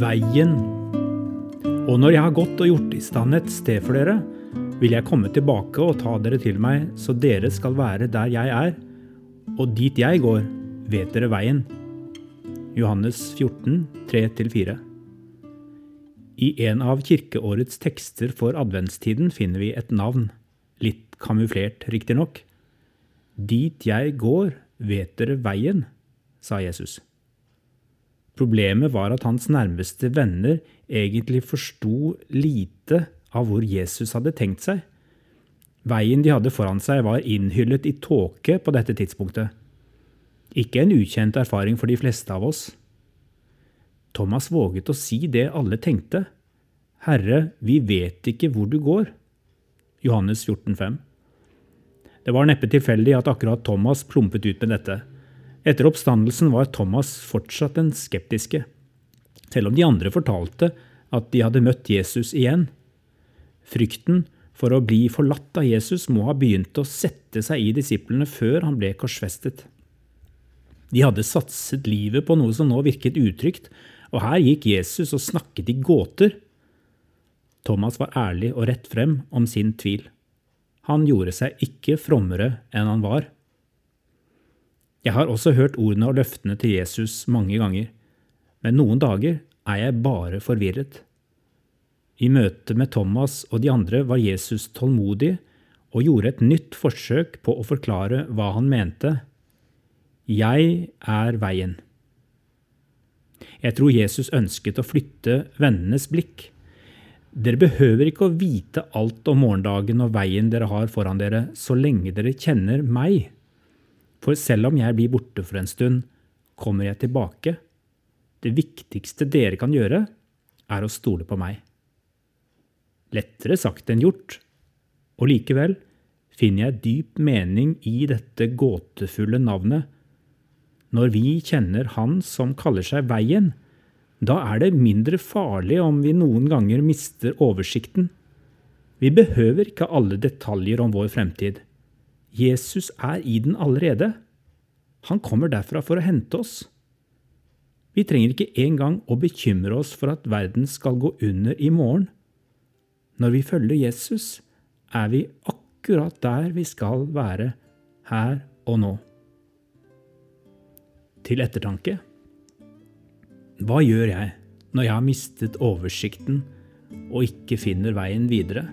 veien. Og når jeg har gått og gjort i stand et sted for dere, vil jeg komme tilbake og ta dere til meg, så dere skal være der jeg er, og dit jeg går, vet dere veien. Johannes 14, 3-4. I en av kirkeårets tekster for adventstiden finner vi et navn, litt kamuflert riktignok. Dit jeg går, vet dere veien, sa Jesus. Problemet var at hans nærmeste venner egentlig forsto lite av hvor Jesus hadde tenkt seg. Veien de hadde foran seg, var innhyllet i tåke på dette tidspunktet. Ikke en ukjent erfaring for de fleste av oss. Thomas våget å si det alle tenkte. Herre, vi vet ikke hvor du går. Johannes 14, 5. Det var neppe tilfeldig at akkurat Thomas plumpet ut med dette. Etter oppstandelsen var Thomas fortsatt den skeptiske, selv om de andre fortalte at de hadde møtt Jesus igjen. Frykten for å bli forlatt av Jesus må ha begynt å sette seg i disiplene før han ble korsfestet. De hadde satset livet på noe som nå virket utrygt, og her gikk Jesus og snakket i gåter. Thomas var ærlig og rett frem om sin tvil. Han gjorde seg ikke frommere enn han var. Jeg har også hørt ordene og løftene til Jesus mange ganger, men noen dager er jeg bare forvirret. I møte med Thomas og de andre var Jesus tålmodig og gjorde et nytt forsøk på å forklare hva han mente. Jeg er veien. Jeg tror Jesus ønsket å flytte vennenes blikk. Dere behøver ikke å vite alt om morgendagen og veien dere har foran dere, så lenge dere kjenner meg. For selv om jeg blir borte for en stund, kommer jeg tilbake. Det viktigste dere kan gjøre, er å stole på meg. Lettere sagt enn gjort. Og likevel finner jeg dyp mening i dette gåtefulle navnet. Når vi kjenner Han som kaller seg Veien, da er det mindre farlig om vi noen ganger mister oversikten. Vi behøver ikke alle detaljer om vår fremtid. Jesus er i den allerede. Han kommer derfra for å hente oss. Vi trenger ikke engang å bekymre oss for at verden skal gå under i morgen. Når vi følger Jesus, er vi akkurat der vi skal være her og nå. Til ettertanke. Hva gjør jeg når jeg har mistet oversikten og ikke finner veien videre?